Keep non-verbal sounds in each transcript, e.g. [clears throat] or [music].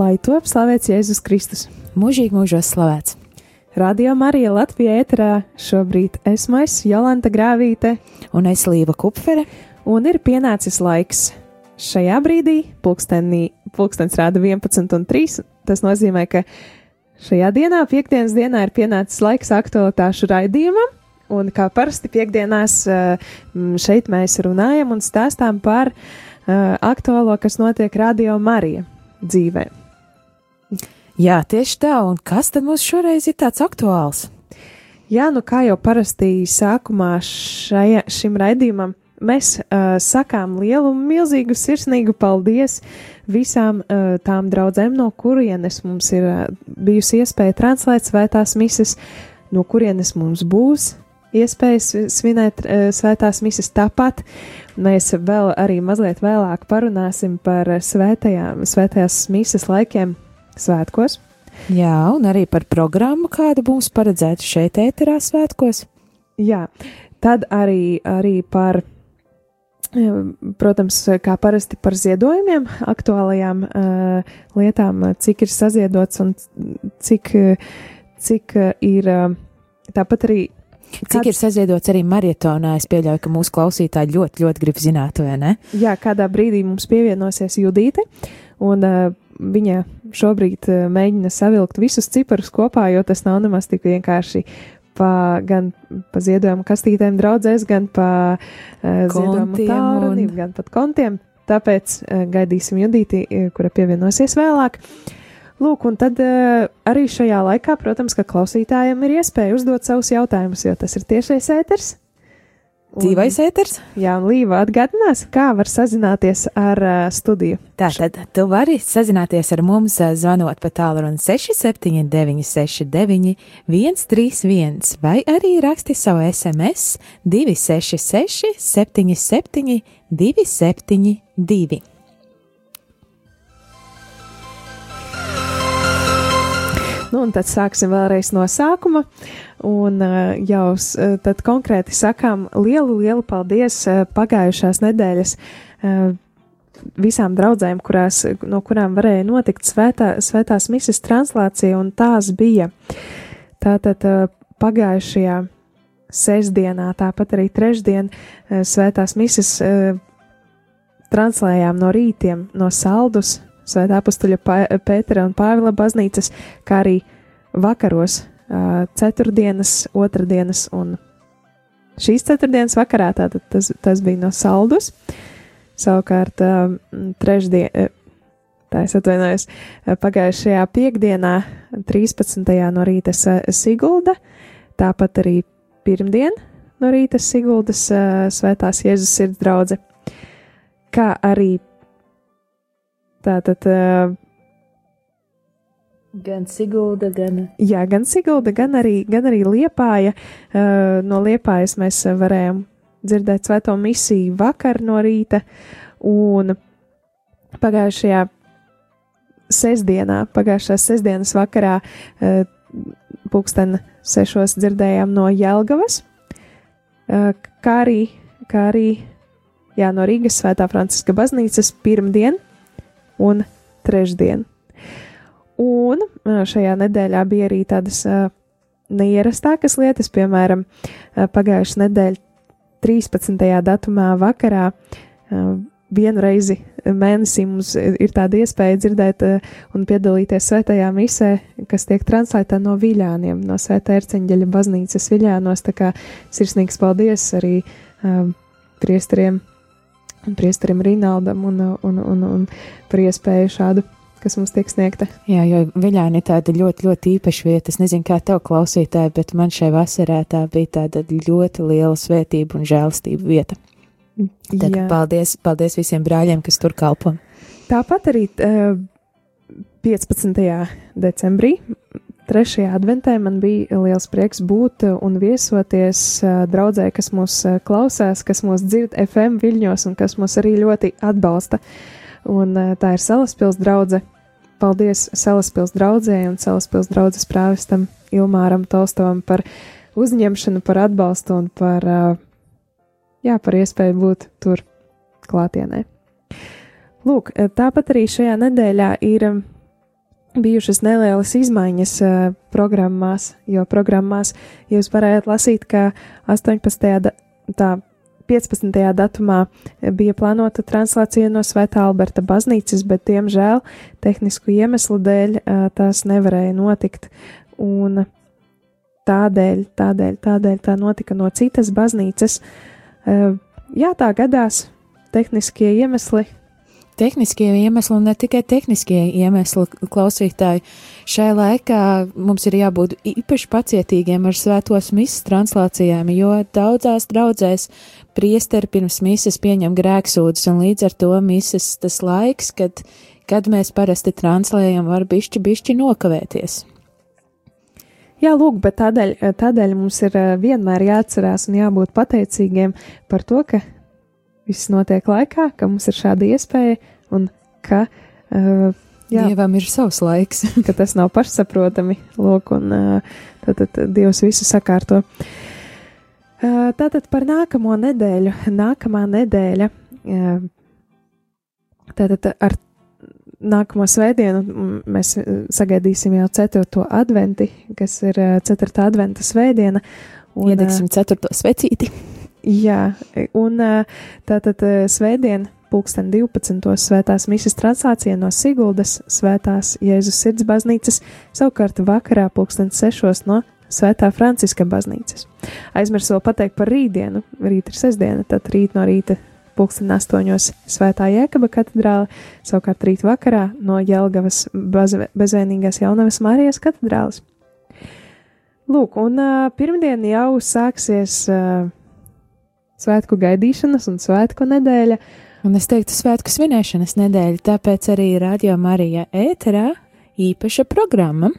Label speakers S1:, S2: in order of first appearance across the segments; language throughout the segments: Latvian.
S1: lai top slavēts Jēzus Kristus.
S2: Mūžīgi mūžos slavēts.
S1: Radio Marija Latvijā ēterā šobrīd esmu es, Jolanta Grāvīte,
S2: Un es Līva Kupfere.
S1: un ir pienācis laiks. Šajā brīdī pulkstenī, pulkstens rāda 11,3. Tas nozīmē, ka šajā dienā, piekdienas dienā, ir pienācis laiks aktualitāšu raidījumam. Un kā parasti piekdienās eh, šeit mēs runājam un stāstām par uh, aktuālo, kas notiek Radio Marija dzīvē.
S2: Jā, tieši tā, un kas tad mums šoreiz ir tāds aktuāls?
S1: Jā, nu kā jau parasti sākumā šaja, šim raidījumam, mēs uh, sakām lielu, milzīgu, sirsnīgu paldies visām uh, tām draudzēm, no kurienes mums ir uh, bijusi iespēja translēt svētās mises, no kurienes mums būs iespējas svinēt uh, svētās mises tāpat. Mēs vēl arī mazliet vēlāk parunāsim par svētajām, svētajās mises laikiem svētkos.
S2: Jā, un arī par programmu, kāda mums paredzēta šeit, ēterā svētkos.
S1: Jā, tad arī, arī par, eh, protams, kā parasti par ziedojumiem, aktuālajām uh, lietām, cik ir saziedots un cik, eh, cik eh, ir uh, tāpat arī.
S2: Cik ir saziedots arī marietonā? Es pieļauju, ka mūsu klausītāji ļoti, ļoti grib zināt, vai ne?
S1: Jā, kādā brīdī mums pievienosies Judīte, un uh, viņa šobrīd uh, mēģina savilkt visus ciparus kopā, jo tas nav nemaz tik vienkārši pa, gan pa ziedojumu kastītēm draudzēs, gan pa uh, ziedojumu
S2: Kontiem
S1: tālruni,
S2: un-
S1: gan pat kontiem. Tāpēc uh, gaidīsim Judīti, uh, kura pievienosies vēlāk. Lūk, un tad uh, arī šajā laikā, protams, ka klausītājiem ir iespēja uzdot savus jautājumus, jo tas ir tiešais ēters.
S2: Dzīvais ēters?
S1: Jā, un Līva atgādinās, kā var sazināties ar uh, studiju.
S2: Tātad tu vari sazināties ar mums, zvanot pa tālruni 679, 69, 131, vai arī raksti savu SMS 266, 77, 272.
S1: Nu, un tad sāksim vēlreiz no sākuma. Un uh, jau uh, tad konkrēti sakām lielu, lielu paldies uh, pagājušās nedēļas visām draudzēm, kurās, no kurām varēja notikt svētā, svētās misijas translācija, un tās bija tātad pagājušajā sestdienā, tāpat arī trešdien svētās misijas translējām no rītiem no Saldus, Svētā apustuļa Pa- Pētera un Pāvila baznīcas, kā arī vakaros, ceturtdienas, otrdienas un šīs ceturtdienas vakarā, tātad tas, tas bija no Saldus. Savukārt trešdien, tā es atvainojos, pagājušajā piekdienā, 13. no rīta Sigulda, tāpat arī pirmdien no rīta Siguldas Svētās Jēzus sirds draudze, kā arī tātad. ā,
S2: Gan Sigulda, gan.
S1: Jā, gan Sigulda, gan arī, gan arī Liepāja. Uh, no Liepājas mēs uh, varējām dzirdēt svēto misiju vakar no rīta, un pagājušajā sestdienā, pagājušās sestdienas vakarā, uh, pulksten sešos dzirdējām no Jelgavas, uh, kā arī, kā arī jā, no Rīgas svētā Franciska baznīcas pirmdien un trešdien. Un šajā nedēļā bija arī tādas neierastākas lietas, piemēram, pagājušā nedēļa 13. datumā vakarā. Vienu reizi mēnesī mums ir tāda iespēja dzirdēt un piedalīties svētajā misē, kas tiek translēta no Viļāniem, no Svētā Erceņģeļa baznīcas Viļānos. Tā kā sirsnīgs paldies arī uh, priesteriem, priesterim Rinaldam un, un, un, un par iespēju šādu kas mums tiek sniegta.
S2: Jā, jo Viļāni ir tāda ļoti, ļoti īpaša vieta. Es nezinu, kā tev klausītāji, bet man šai vasarā tā bija tāda ļoti liela svētība un žēlastība vieta. Kā
S1: Jā.
S2: paldies, paldies visiem brāļiem, kas tur kalpo.
S1: Tāpat arī uh, 15. decembrī, 3. adventē, man bija liels prieks būt uh, un viesoties uh, draudzē, kas mūs uh, klausās, kas mūs dzird FM viļņos un kas mūs arī ļoti atbalsta. Un tā ir Salaspils draudze. Paldies Salaspils draudzē un Salaspils draudzes prāvestam Ilmāram Tolstovam par uzņemšanu, par atbalstu un par, jā, par iespēju būt tur klātienē. Lūk, tāpat arī šajā nedēļā ir um, bijušas nelielas izmaiņas uh, programmās, jo programmās jūs varējāt lasīt, ka 18. Da, tā 15. datumā bija plānota translācija no Svētā Alberta baznīcas, bet, diemžēl, tehnisku iemeslu dēļ uh, tās nevarēja notikt. Un tādēļ, tādēļ, tādēļ tā notika no citas baznīcas. Uh, jā, tā gadās, tehniskie iemesli
S2: tehniskie iemesli un ne tikai tehniskie iemesli, klausītāji. Šai laikā mums ir jābūt īpaši pacietīgiem ar svētos misijas translācijām, jo daudzās draudzēs priesteri pirms misijas pieņem grēksūdzes, un līdz ar to misijas tas laiks, kad, kad mēs parasti translējam, var bišķi, bišķi nokavēties.
S1: Jā, lūk, bet tādēļ, tādēļ mums ir eh, vienmēr jāatcerās un jābūt pateicīgiem par to, ka viss notiek laikā, ka mums ir šāda iespēja un ka. Uh,
S2: Jā, Dievam ir savs laiks. [laughs]
S1: ka tas nav pašsaprotami, lūk, un uh, tad, tad Dievs visu sakārto. Uh, tātad par nākamo nedēļu. Nākamā nedēļa, uh, tātad ar nākamo svētdienu mēs sagaidīsim jau ceturto adventi, kas ir ceturtā adventa svētdiena.
S2: Un, Iedegsim ceturto svecīti.
S1: Jā, un tātad svētdien, pulksten 12. svētās misijas translācija no Siguldas svētās Jēzus sirds baznīcas, savukārt vakarā pulksten 6. no Svētā Franciska baznīcas. Aizmirsu vēl pateikt par rītdienu. Rīt ir sestdiena, tad rīt no rīta pulksten 8. Svētā Jēkaba katedrāle, savukārt rīt vakarā no Jelgavas bezvēnīgās jaunavas Mārijas katedrāles. Lūk, un uh, pirmdien jau sāksies uh, svētku gaidīšanas un svētku nedēļa.
S2: Un es teiktu, svētku svinēšanas nedēļa, tāpēc arī Radio Marija ēterā īpaša programma.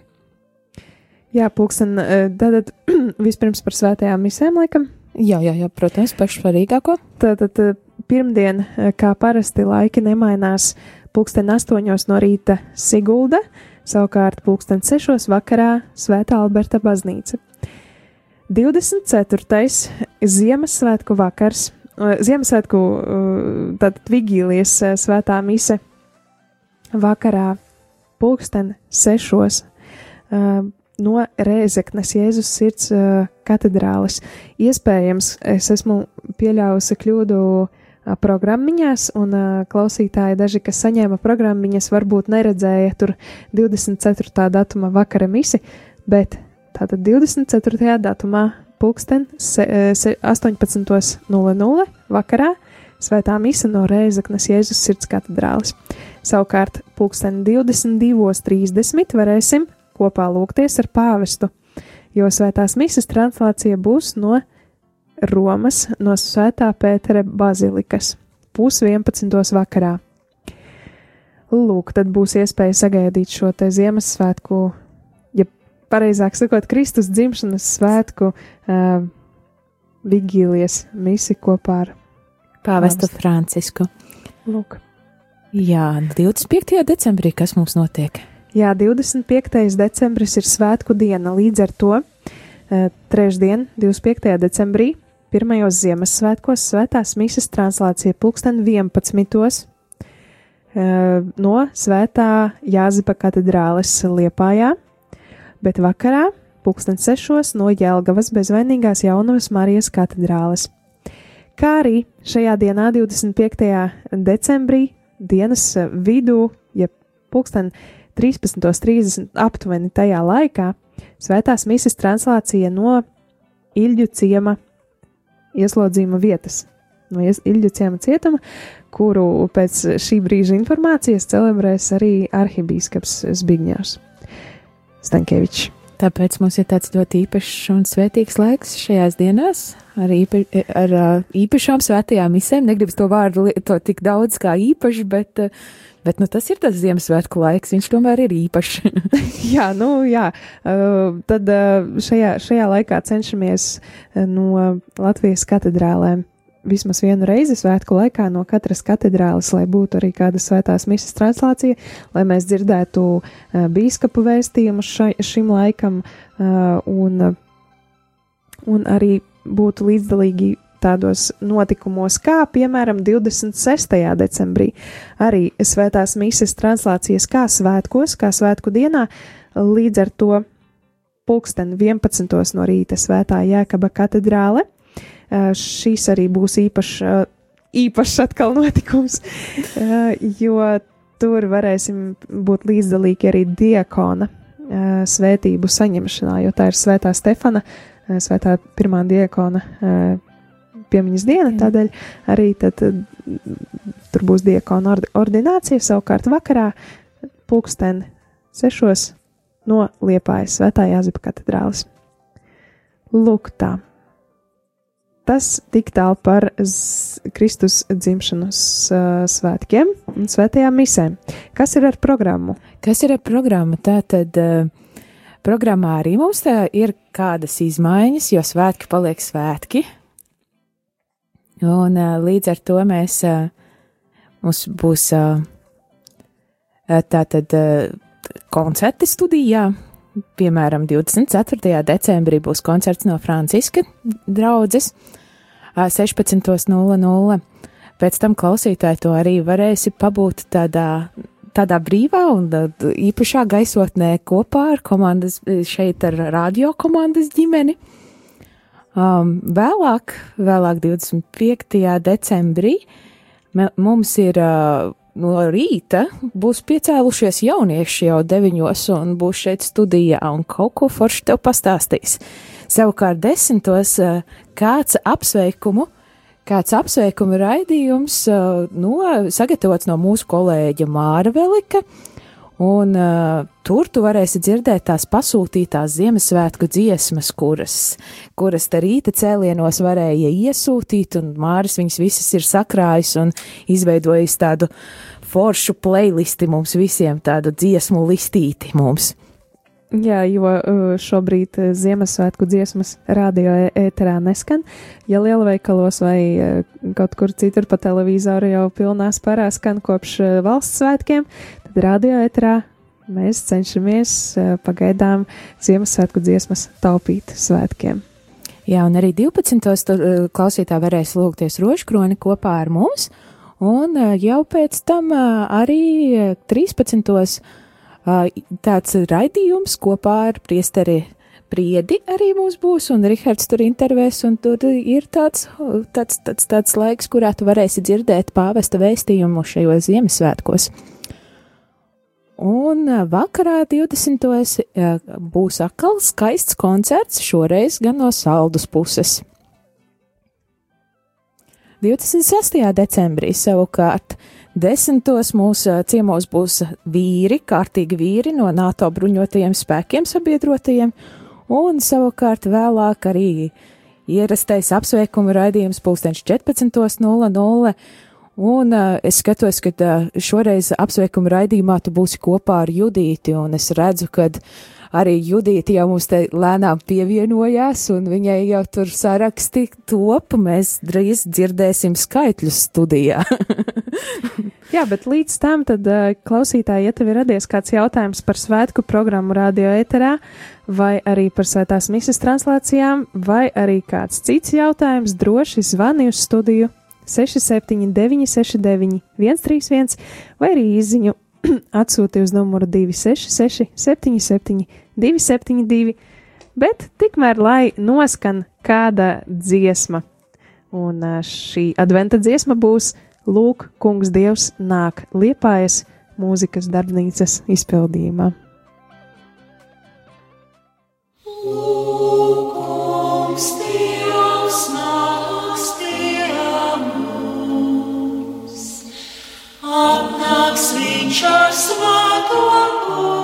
S1: Jā, pulksten, tad [clears throat] vispirms par svētajām misēm, laikam.
S2: Jā, jā, jā protams, pašsvarīgāko.
S1: Tātad pirmdien, kā parasti, laiki nemainās. Pulksten astoņos no rīta Sigulda, savukārt pulksten sešos vakarā Svētā Alberta baznīca. 24. Ziemassvētku vakars, Ziemassvētku tātad vigīlijas svētā mise vakarā pulksten sešos no Rēzeknes Jēzus sirds katedrāles. Iespējams, es esmu pieļāvusi kļūdu programmiņās, un klausītāji daži, kas saņēma programmiņas, varbūt neredzēja tur 24. datuma vakara misi, bet Tātad 24. datumā, pulksten 18.00 vakarā, svētā mise no Reizeknas Jēzus sirds katedrālis. Savukārt, pulksten 22.30 varēsim kopā lūgties ar pāvestu, jo svētās mises translācija būs no Romas, no Svētā Pētera bazilikas, pus 11. vakarā. Lūk, tad būs iespēja sagaidīt šo te Ziemassvētku pareizāk sakot, Kristus dzimšanas svētku uh, vigīlijas misi kopā ar
S2: Pāvestu Francisku.
S1: Lūk.
S2: Jā, 25. decembrī kas mums notiek?
S1: Jā, 25. decembris ir svētku diena, līdz ar to uh, trešdien, 25. decembrī, pirmajos Ziemassvētkos svētās mises translācija pulksten 11. Uh, no svētā Jāzipa katedrāles Liepājā bet vakarā, pulksten sešos, no Jēlgavas bezvainīgās jaunavas Marijas katedrāles. Kā arī šajā dienā, 25. decembrī, dienas vidū, ja pulksten 13.30 aptuveni tajā laikā, svētās mises translācija no Ilģu ciema ieslodzījuma vietas, no Ilģu ciema cietuma, kuru pēc šī brīža informācijas celebrēs arī arhibīskaps Zbigņārs. Stankievičs.
S2: Tāpēc mums ir tāds ļoti īpašs un svētīgs laiks šajās dienās, ar, īpa, ar īpašām svētajām misēm. Negribu to vārdu to tik daudz kā īpaši, bet, bet nu, tas ir tas Ziemassvētku laiks. Viņš tomēr ir īpašs. [laughs] [laughs]
S1: jā, nu jā. Tad šajā, šajā laikā cenšamies no Latvijas katedrālēm vismaz vienu reizi svētku laikā no katras katedrāles, lai būtu arī kāda svētās misijas translācija, lai mēs dzirdētu uh, bīskapu vēstījumu šai, šim laikam uh, un, un arī būtu līdzdalīgi tādos notikumos, kā piemēram 26. decembrī arī svētās mises translācijas kā svētkos, kā svētku dienā, līdz ar to pulksten 11. no rīta svētā Jēkaba katedrāle. Šīs arī būs īpašs, īpašs atkal [laughs] notikums, jo tur varēsim būt līdzdalīgi arī diakona svētību saņemšanā, jo tā ir svētā Stefana, svētā pirmā diakona piemiņas diena, tādēļ arī tad, tur būs diakona ordinācija, savukārt vakarā pulksten sešos no Liepājas svētā Jāzepa katedrālis. Lūk tā. Tas tik tālu par Kristus dzimšanas svētkiem un svētajām misēm. Kas ir ar programmu?
S2: Kas ir ar programmu? Tā tad uh, programmā arī mums ir kādas izmaiņas, jo svētki paliek svētki. Un līdz ar to mēs, mums būs tātad koncerti studijā. Piemēram, 24. decembrī būs koncerts no Franciska draudzes 16.00. Pēc tam klausītāji to arī varēsi pabūt tādā, tādā brīvā un īpašā gaisotnē kopā ar komandas, šeit ar radio komandas ģimeni. Um, vēlāk, vēlāk 25. decembrī mums ir uh, no rīta būs piecēlušies jaunieši jau deviņos un būs šeit studijā un kaut ko forši tev pastāstīs. Savukārt desmitos eh, kāds apsveikumu, kāds apsveikumu raidījums eh, no, sagatavots no mūsu kolēģa Māra Velika, un uh, tur tu varēsi dzirdēt tās pasūtītās Ziemassvētku dziesmas, kuras, kuras te rīta cēlienos varēja iesūtīt, un Māris viņas visas ir sakrājis un izveidojis tādu foršu playlisti mums visiem, tādu dziesmu listīti mums.
S1: Jā, jo šobrīd Ziemassvētku dziesmas radio ēterā neskan. Ja lielveikalos vai kaut kur citur pa televizoru jau pilnā spārā skan kopš valsts svētkiem, tad radio ēterā mēs cenšamies pagaidām Ziemassvētku dziesmas taupīt svētkiem.
S2: Jā, un arī 12. klausītāji varēs lūgties rožkroni kopā ar mums, un jau pēc tam arī 13 tāds raidījums kopā ar priesteri Priedi arī mums būs, un Rihards tur intervēs, un tur ir tāds, tāds, tāds, tāds laiks, kurā tu varēsi dzirdēt pāvesta vēstījumu šajos Ziemassvētkos. Un vakarā 20. būs atkal skaists koncerts, šoreiz gan no saldus puses. 26. decembrī savukārt Desmitos mūsu ciemos būs vīri, kārtīgi vīri no NATO bruņotajiem spēkiem sabiedrotajiem, un savukārt vēlāk arī ierastais apsveikuma raidījums pulkstenš 14.00. Un uh, es skatos, ka uh, šoreiz apsveikuma raidījumā tu būsi kopā ar Judīti, un es redzu, ka arī Judīti jau mums te lēnām pievienojās, un viņai jau tur saraksti top, mēs drīz dzirdēsim skaitļus studijā. [laughs]
S1: Jā, bet līdz tam tad uh, klausītāji, ja tev ir radies kāds jautājums par svētku programmu radio ēterā, vai arī par svētās misijas translācijām, vai arī kāds cits jautājums, droši zvani uz studiju 679, 69, 131, vai arī izziņu [clears throat] atsūti uz numuru 266, 77, 272, bet tikmēr lai noskan kāda dziesma. Un šī adventa dziesma būs Lūk, Kungs Dievs nāk liepājas mūzikas darbnīcas izpildījumā. Lūk, kungs, Dievs viņš ar svēto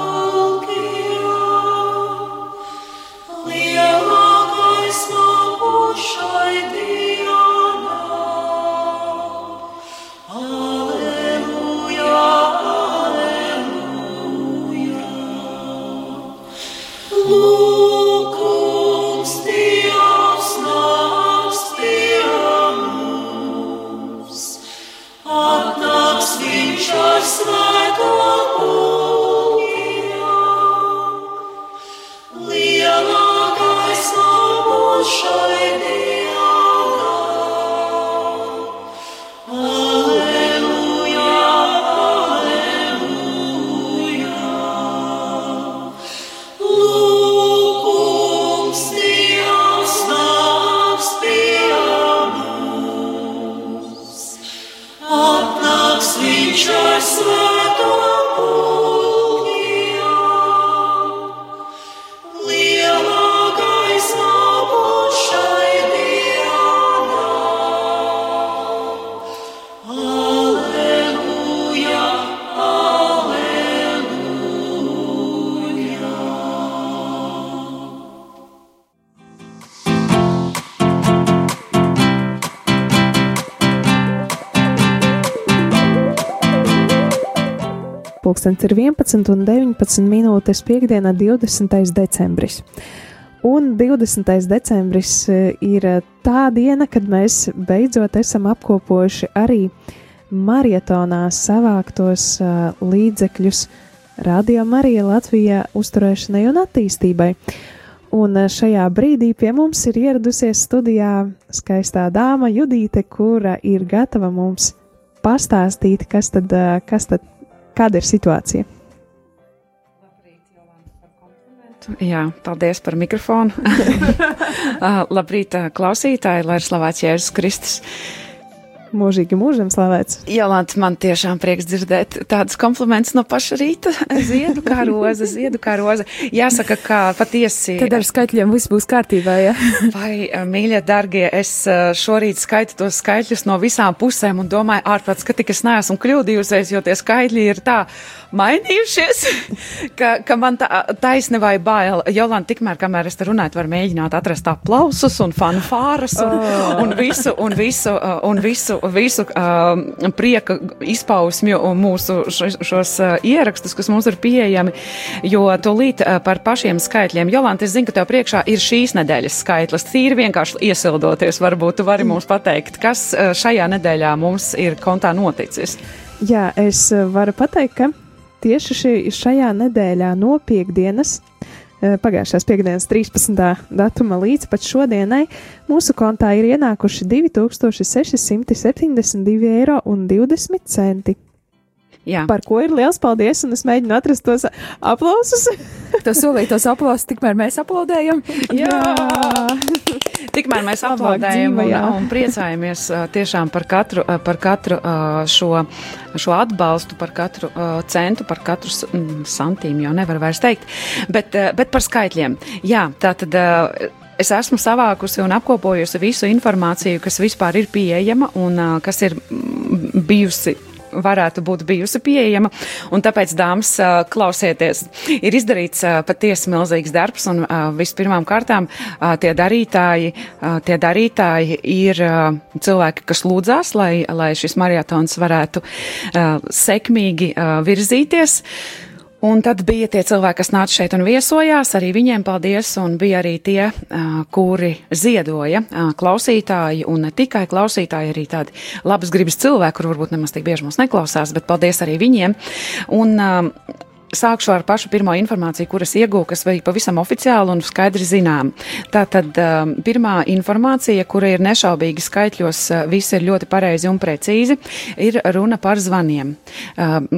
S1: Pulkstens ir 11 un 19 minūtes piekdiena 20. decembris. Un 20. decembris ir tā diena, kad mēs beidzot esam apkopojuši arī marietonā savāktos uh, līdzekļus Radio Marija Latvijā uzturēšanai un attīstībai. Un eh, šajā brīdī pie mums ir ieradusies studijā skaistā dāma Judīte, kura ir gatava mums pastāstīt, kas tad, eh, kas tad kāda ir situācija.
S3: Jā, paldies par mikrofonu. Ah, [laughs] labrīt, klausītāji, lai ir slavēts Jēzus Kristus. Uh,
S1: Mūžīgi mūžam slavēts.
S3: Jolanta, man tiešām prieks dzirdēt tādus komplimentus no paša rīta. [laughs] Ziedu kā roze, ziedu kā roze. Jāsaka, ka patiesi.
S2: Tad ar skaitļiem viss būs kārtībā, jā. [laughs]
S3: Vai, eh, mīļie, dargie, es eh, šorīt skaitu tos skaitļus no visām pusēm un domāju ārprāts, ka tik es neesmu kļūdījusies, jo tie skaitļi ir tā mainījušies, [laughs] ka, ka man tā taisne vai bail. Jolanta, tikmēr, kamēr es te runāju, var mēģināt atrast aplausus un fanfāras un, oh. un visu, un visu, eh, un visu visu, visu uh, prieka izpausmju mūsu šos uh, ierakstus, kas mums ir pieejami, jo tūlīt uh, par pašiem skaitļiem. Jolanta, es zinu, ka tev priekšā ir šīs nedēļas skaitlis. Tīri vienkārši iesildoties, varbūt tu vari mums pateikt, kas uh, šajā nedēļā mums ir kontā noticis.
S1: Jā, es varu pateikt, ka tieši šī, šajā nedēļā no piekdienas Eh, pagājušās piekdienas 13. datuma līdz pat šodienai mūsu kontā ir ienākuši 2672 eiro un 20 centi. Jā. Par ko ir liels paldies, un es mēģinu atrast tos aplausus.
S2: tu [laughs] solīji tos aplausus, tikmēr mēs aplaudējam.
S3: jā! [laughs] tikmēr mēs aplaudējam un, un priecājamies tiešām par katru, par katru šo, šo atbalstu, par katru centu, par katru santīmu, jau nevar vairs teikt. Bet, bet par skaitļiem. Jā, tā tad es esmu savākusi un apkopojusi visu informāciju, kas vispār ir pieejama un uh, kas ir bijusi varētu būt bijusi pieejama. Un tāpēc, dāmas, klausieties, ir izdarīts patiesi milzīgs darbs, un vispirmām kārtām tie darītāji, tie darītāji ir cilvēki, kas lūdzās, lai, lai šis marietons varētu sekmīgi virzīties. Un tad bija tie cilvēki, kas nāca šeit un viesojās, arī viņiem paldies, un bija arī tie, kuri ziedoja, klausītāji, un ne tikai klausītāji, arī tādi labas gribas cilvēki, kur varbūt nemaz tik bieži mums neklausās, bet paldies arī viņiem. Un, Sākšu ar pašu pirmo informāciju, kuras iegūju, kas bija pavisam oficiāli un skaidri zinām. Tātad um, pirmā informācija, kura ir nešaubīgi skaitļos, uh, viss ir ļoti pareizi un precīzi, ir runa par zvaniem. Um,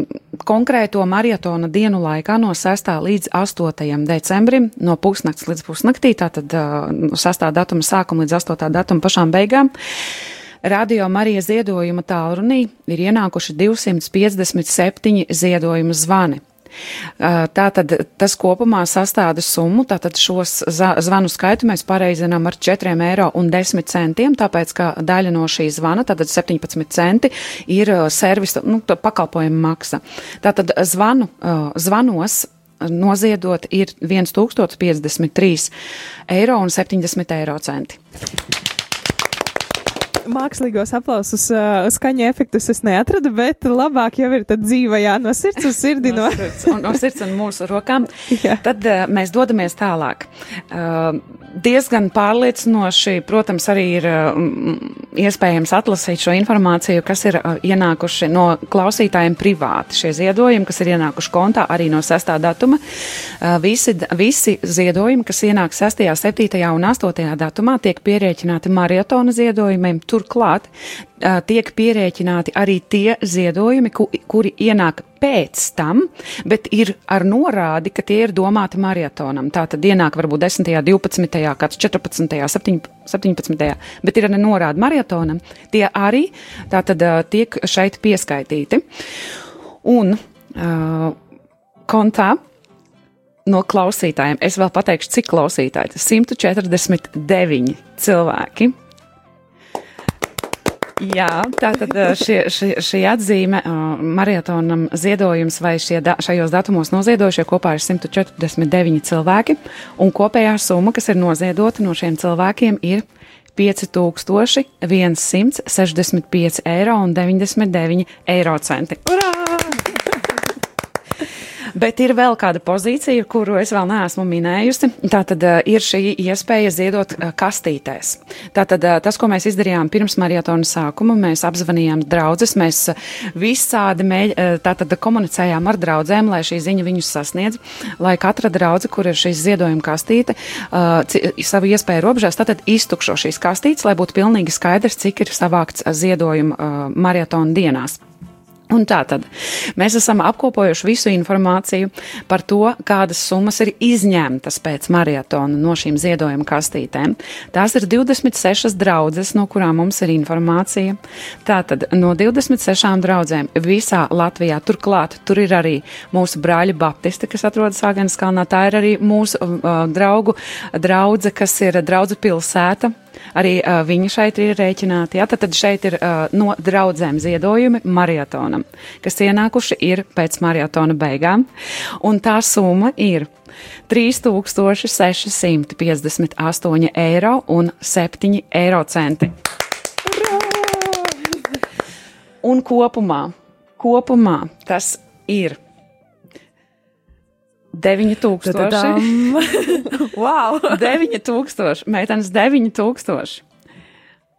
S3: konkrēto marietona dienu laikā no 6. līdz 8. decembrim, no pusnakts līdz pusnaktī, tātad uh, no 6. datuma sākuma līdz 8. datuma pašām beigām. Radio Marija ziedojuma tālrunī ir ienākuši 257 ziedojuma zvani. Tātad tas kopumā sastāda summu, tātad šos zvanu skaitu mēs pareizinām ar 4 eiro un 10 centiem, tāpēc, ka daļa no šī zvana, tātad 17 centi, ir servisa, nu, pakalpojuma maksa. Tātad zvanu, zvanos noziedot ir 1053 eiro un 70 eiro centi
S1: mākslīgos aplausus, uh, skaņa efektus es neatradu, bet labāk jau ir tad dzīvajā no sirds uz sirdi.
S3: No, no sirds un, no sirds un mūsu rokām. [laughs] Jā. Tad uh, mēs dodamies tālāk. Uh, diezgan pārliecinoši, protams, arī ir uh, iespējams atlasīt šo informāciju, kas ir uh, ienākuši no klausītājiem privāti. Šie ziedojumi, kas ir ienākuši kontā arī no 6. datuma, uh, visi, visi ziedojumi, kas ienāk 6., 7. un 8. datumā, tiek pierēķināti maratona ziedojumiem. Turklāt tiek pierēķināti arī tie ziedojumi, ku, kuri ienāk pēc tam, bet ir ar norādi, ka tie ir domāti maratonam. Tā tad ienāk varbūt 10., 12., kāds 14., 17., bet ir arī norādi maratonam. Tie arī tā tad tiek šeit pieskaitīti. Un uh, kontā no klausītājiem. Es vēl pateikšu, cik klausītāji. 149 cilvēki Jā, tā tad šie, šie, šī atzīme uh, marietonam ziedojums vai šie da, šajos datumos noziedošie kopā ir 149 cilvēki, un kopējā summa, kas ir noziedota no šiem cilvēkiem, ir 5165 eiro un 99 eiro centi. Urā! Bet ir vēl kāda pozīcija, kuru es vēl neesmu minējusi. Tā tad uh, ir šī iespēja ziedot uh, kastītēs. Tā tad uh, tas, ko mēs izdarījām pirms maratona sākuma, mēs apzvanījām draugus, mēs visādi mēģ, tātad komunicējām ar draugiem, lai šī ziņa viņus sasniedz, lai katra draudze, kur ir šīs ziedojuma kastīte, savu iespēju robežās, tātad iztukšo šīs kastītes, lai būtu pilnīgi skaidrs, cik ir savākts ziedojuma maratona dienās. Un tā tad mēs esam apkopojuši visu informāciju par to, kādas summas ir izņemtas pēc maratona no šīm ziedojuma kastītēm. Tās ir 26 draudzes, no kurām mums ir informācija. Tātad no 26 draudzēm visā Latvijā turklāt tur ir arī mūsu brāļa Baptiste, kas atrodas Āgenes kalnā. Tā ir arī mūsu uh, draugu draudze, kas ir draudze pilsēta Arī uh, viņi šeit ir rēķināti. Jā, tad, tad šeit ir uh, no draudzēm ziedojumi mariotonam, kas ienākuši ir pēc mariotona beigām. Un tā summa ir 3658 eiro un 7 eiro centi. Un kopumā, kopumā tas ir 9000. [laughs]
S2: wow!
S3: 9000, meitenes 9000,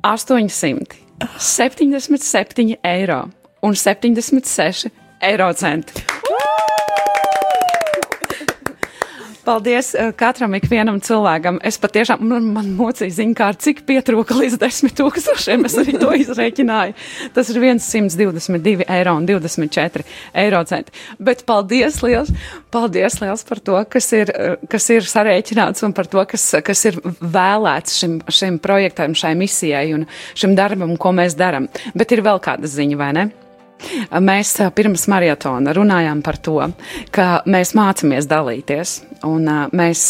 S3: 877 eiro un 76 eiro centi. Paldies uh, katram ikvienam cilvēkam. Es patiešām, man, man mocīja ziņā, kā cik pietrūka līdz desmit tūkstošiem. Es arī to [laughs] izreikināju. Tas ir 122 eiro un 24 eiro centi. Bet paldies liels, paldies liels par to, kas ir, uh, kas ir sarēķināts un par to, kas, kas ir vēlēts šim, šim projektam, šai misijai un šim darbam, ko mēs darām. Bet ir vēl kāda ziņa, vai ne? Mēs pirms maratona runājām par to, ka mēs mācāmies dalīties, un mēs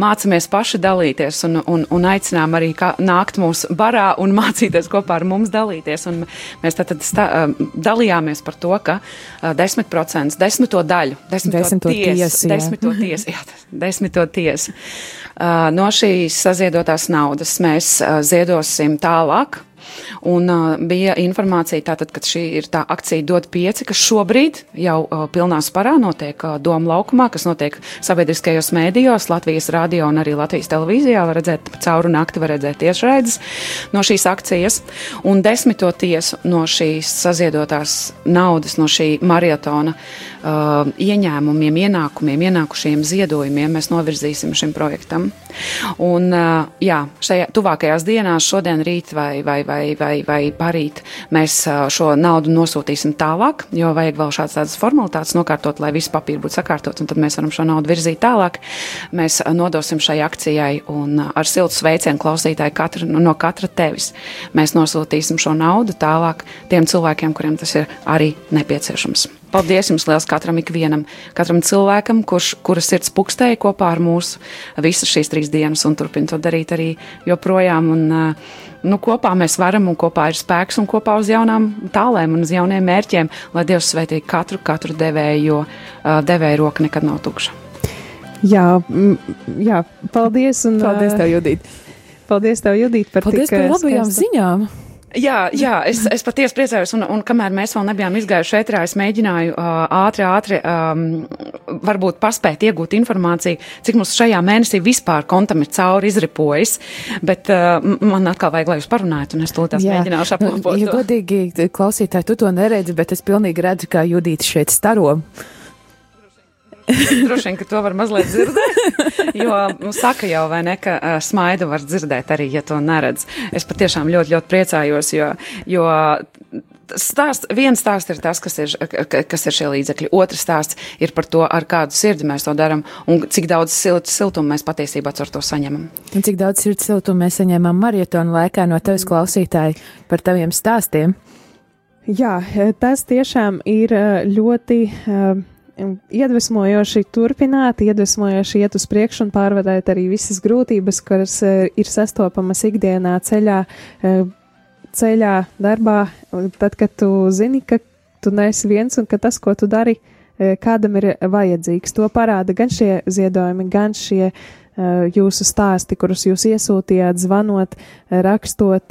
S3: mācāmies paši dalīties, un, un, un aicinām arī nākt mūsu barā un [laughs] mācīties kopā ar mums dalīties. Un mēs tad stā, dalījāmies par to, ka 10%, desmito daļu, desmito, desmito tiesu, tiesu, desmito tiesu, jā, desmito tiesu no šīs saziedotās naudas mēs ziedosim tālāk Un uh, bija informācija tātad, ka šī ir tā akcija dod pieci, kas šobrīd jau uh, pilnā sparā notiek uh, Doma laukumā, kas notiek sabiedriskajos mēdījos, Latvijas radio un arī Latvijas televīzijā. Var redzēt cauru nakti, var redzēt tiešraides no šīs akcijas. Un desmito tiesu no šīs saziedotās naudas, no šī maratona uh, ieņēmumiem, ienākumiem, ienākušiem ziedojumiem mēs novirzīsim šim projektam. Un, uh, jā, šajā tuvākajās dienās, šodien, rīt vai, vai, vai, vai, vai parīt, mēs uh, šo naudu nosūtīsim tālāk, jo vajag vēl šādas tādas formalitātes nokārtot, lai viss papīri būtu sakārtots, un tad mēs varam šo naudu virzīt tālāk. Mēs uh, nodosim šai akcijai un uh, ar siltu sveicienu klausītāju katra, no katra tevis. Mēs nosūtīsim šo naudu tālāk tiem cilvēkiem, kuriem tas ir arī nepieciešams. Paldies jums liels katram ikvienam, katram cilvēkam, kurš, kura sirds pukstēja kopā ar mūsu visas šīs trīs dienas un turpina to darīt arī joprojām. Un, nu, kopā mēs varam un kopā ir spēks un kopā uz jaunām tālēm un uz jauniem mērķiem, lai Dievs svētī katru, katru devēju, jo uh, devēja roka nekad nav tukša.
S1: Jā, jā paldies. Un,
S2: paldies tev, Judīt.
S1: Paldies tev, Judīt, par
S2: paldies
S1: tik
S2: par labajām skaistu. ziņām.
S3: Jā, jā es, es patiesi priecājos, un, un kamēr mēs vēl nebijām izgājuši ētrā, es mēģināju uh, ātri, ātri um, varbūt paspēt iegūt informāciju, cik mums šajā mēnesī vispār kontam ir cauri izripojis, bet uh, man atkal vajag, lai jūs parunājat, un es to tās mēģināšu apkopot.
S2: Ja godīgi, klausītāji, tu to neredzi, bet es pilnīgi redzu, kā Judīti šeit staro. [laughs]
S3: Droši vien, ka to var mazliet dzirdēt, jo nu, saka jau, vai ne, ka smaidu var dzirdēt arī, ja to neredz. Es patiešām ļoti, ļoti priecājos, jo, jo stāsts, viens stāsts ir tas, kas ir, kas ir šie līdzekļi, otrs stāsts ir par to, ar kādu sirdi mēs to darām un cik daudz silt, siltumu mēs patiesībā ar to saņemam.
S2: Un cik daudz sirds siltumu mēs saņemam maratona laikā no tevis klausītāji par taviem stāstiem?
S1: Jā, tas tiešām ir ļoti. Uh, iedvesmojoši turpināt, iedvesmojoši iet uz priekšu un pārvarēt arī visas grūtības, kas uh, ir sastopamas ikdienā ceļā, uh, ceļā, darbā, tad, kad tu zini, ka tu neesi viens un ka tas, ko tu dari, uh, kādam ir vajadzīgs. To parāda gan šie ziedojumi, gan šie jūsu stāsti, kurus jūs iesūtījāt, zvanot, rakstot,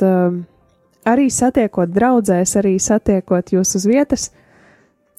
S1: arī satiekot draudzēs, arī satiekot jūs uz vietas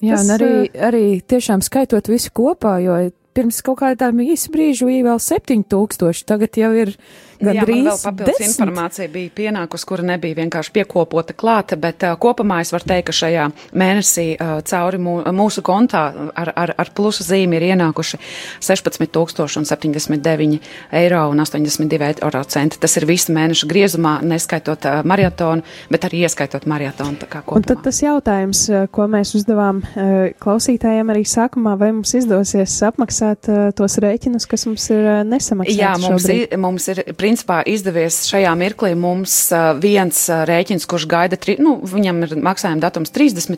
S2: Jā, Tas, un arī, arī tiešām skaitot visu kopā, jo pirms kaut kādām īsu brīžu bija vēl 7000, tagad jau ir Gandrīz Jā, vēl papildus desmit.
S3: informācija bija pienākusi, kura nebija vienkārši piekopota klāta, bet uh, kopumā es varu teikt, ka šajā mēnesī uh, cauri mū, mūsu kontā ar, ar, ar plusu zīmi ir ienākuši 16,079 eiro un 82 eiro centi. Tas ir visu mēnešu griezumā, neskaitot uh, maratonu, bet arī ieskaitot maratonu.
S1: Un tad tas jautājums, ko mēs uzdevām uh, klausītājiem arī sākumā, vai mums izdosies apmaksāt uh, tos rēķinus, kas mums ir uh, nesamaksāti?
S3: Jā, mums šobrīd. ir, mums ir principā izdevies šajā mirklī mums viens rēķins, kurš gaida, tri, nu, viņam ir maksājuma datums 30.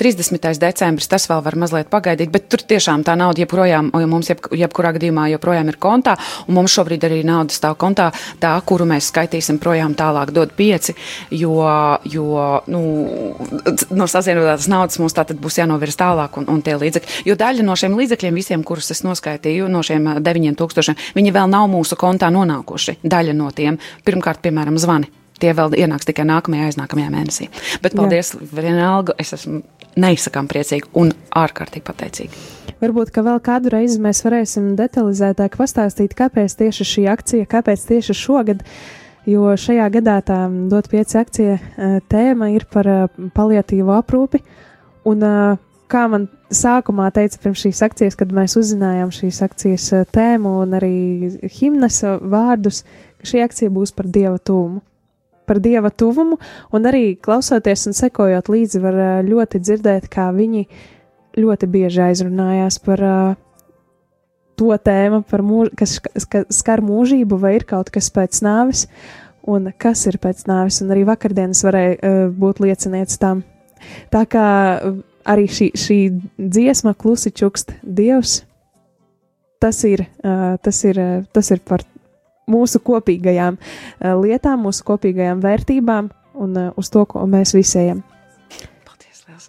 S3: 30. decembris, tas vēl var mazliet pagaidīt, bet tur tiešām tā nauda joprojām, jo mums jeb, jebkurā gadījumā joprojām ir kontā, un mums šobrīd arī nauda stāv kontā, tā, kuru mēs skaitīsim projām tālāk dod pieci, jo, jo, nu, no sazienotās naudas mums tātad būs jānovirs tālāk un, un tie līdzekļi, jo daļa no šiem līdzekļiem visiem, kurus es noskaitīju, no šiem deviņiem tūkstošiem, viņi vēl nav mūsu kontā nonākuši nonākuši. Daļa no tiem, pirmkārt, piemēram, zvani. Tie vēl ienāks tikai nākamajā, aiznākamajā mēnesī. Bet paldies, vienalga, es esmu neizsakām priecīga un ārkārtīgi pateicīga.
S1: Varbūt, ka vēl kādu reizi mēs varēsim detalizētāk pastāstīt, kāpēc tieši šī akcija, kāpēc tieši šogad, jo šajā gadā tā dot pieci akcija eh, tēma ir par eh, paliatīvo aprūpi, un eh, kā man sākumā teica pirms šīs akcijas, kad mēs uzzinājām šīs akcijas eh, tēmu un arī himnas vārdus, ka šī akcija būs par dieva tuvumu. Par dieva tuvumu, un arī klausoties un sekojot līdzi, var eh, ļoti dzirdēt, kā viņi ļoti bieži aizrunājās par uh, to tēmu, mūž, kas, skar mūžību, vai ir kaut kas pēc nāves, un kas ir pēc nāves, un arī vakardienas varēja uh, būt liecinieca tam. Tā kā arī šī, šī dziesma, klusi čukst Dievs, tas ir, uh, tas ir, uh, tas ir par mūsu kopīgajām uh, lietām, mūsu kopīgajām vērtībām un uz to, ko mēs visi ejam.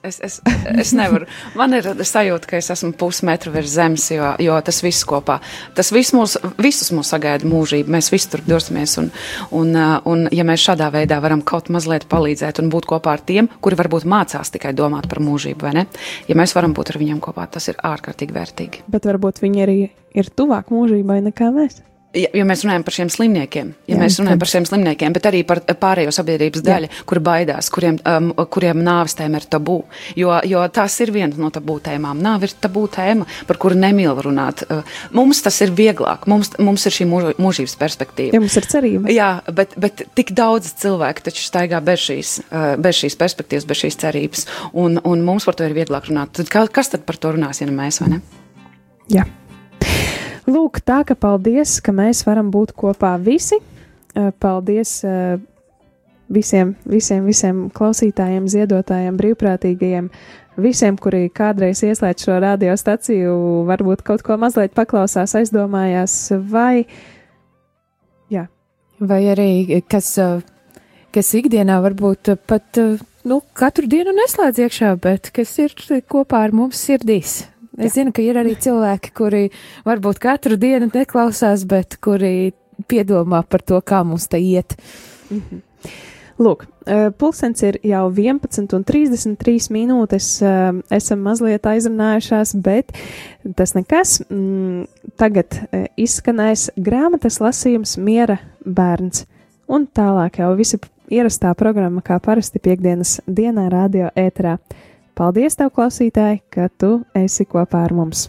S3: Es, es, es nevaru. Man ir sajūta, ka es esmu pusmetru virs zemes, jo, jo tas viss kopā, tas viss mūs, visus mūs sagaida mūžība. Mēs visi tur dosimies. Un, un, uh, un, ja mēs šādā veidā varam kaut mazliet palīdzēt un būt kopā ar tiem, kuri varbūt mācās tikai domāt par mūžību, vai ne? Ja mēs varam būt ar viņiem kopā, tas ir ārkārtīgi vērtīgi.
S1: Bet varbūt viņi arī ir tuvāk mūžībai nekā mēs
S3: ja, ja mēs runājam par šiem slimniekiem, ja jā, mēs runājam tad... par šiem slimniekiem, bet arī par pārējo sabiedrības daļu, jā. kur baidās, kuriem, um, kuriem nāves tēma ir tabū. Jo, jo tās ir viena no tabū tēmām. Nāve ir tabū tēma, par kuru nemīl runāt. Uh, mums tas ir vieglāk, mums, mums ir šī mūž, mūžības perspektīva.
S1: Ja mums ir cerība.
S3: Jā, bet, bet tik daudz cilvēku taču staigā bez šīs, uh, bez šīs perspektīvas, bez šīs cerības. Un, un mums par to ir vieglāk runāt. Tad, kas tad par to runās, ja ne mēs, vai ne?
S1: Jā. Lūk, tā ka paldies, ka mēs varam būt kopā visi. Eh, paldies eh, visiem, visiem, visiem klausītājiem, ziedotājiem, brīvprātīgajiem, visiem, kuri kādreiz ieslēdz šo radiostaciju, varbūt kaut ko mazliet paklausās, aizdomājās, vai, jā.
S2: vai arī kas, eh, kas ikdienā varbūt pat nu, katru dienu neslēdz iekšā, bet kas ir kopā ar mums sirdīs. Es Jā. zinu, ka ir arī cilvēki, kuri varbūt katru dienu neklausās, bet kuri piedomā par to, kā mums te iet. Mm -hmm.
S1: Lūk, eh, pulkstenis ir jau 11,33 minūtes. Eh, esam mazliet aizrunājušās, bet tas nekas. Mm, tagad eh, izskanēs grāmatas lasījums Miera bērns. Un tālāk jau visa ierastā programma, kā parasti piekdienas dienā, radio ēterā. Paldies, tev, klausītāji, ka tu esi kopā ar mums!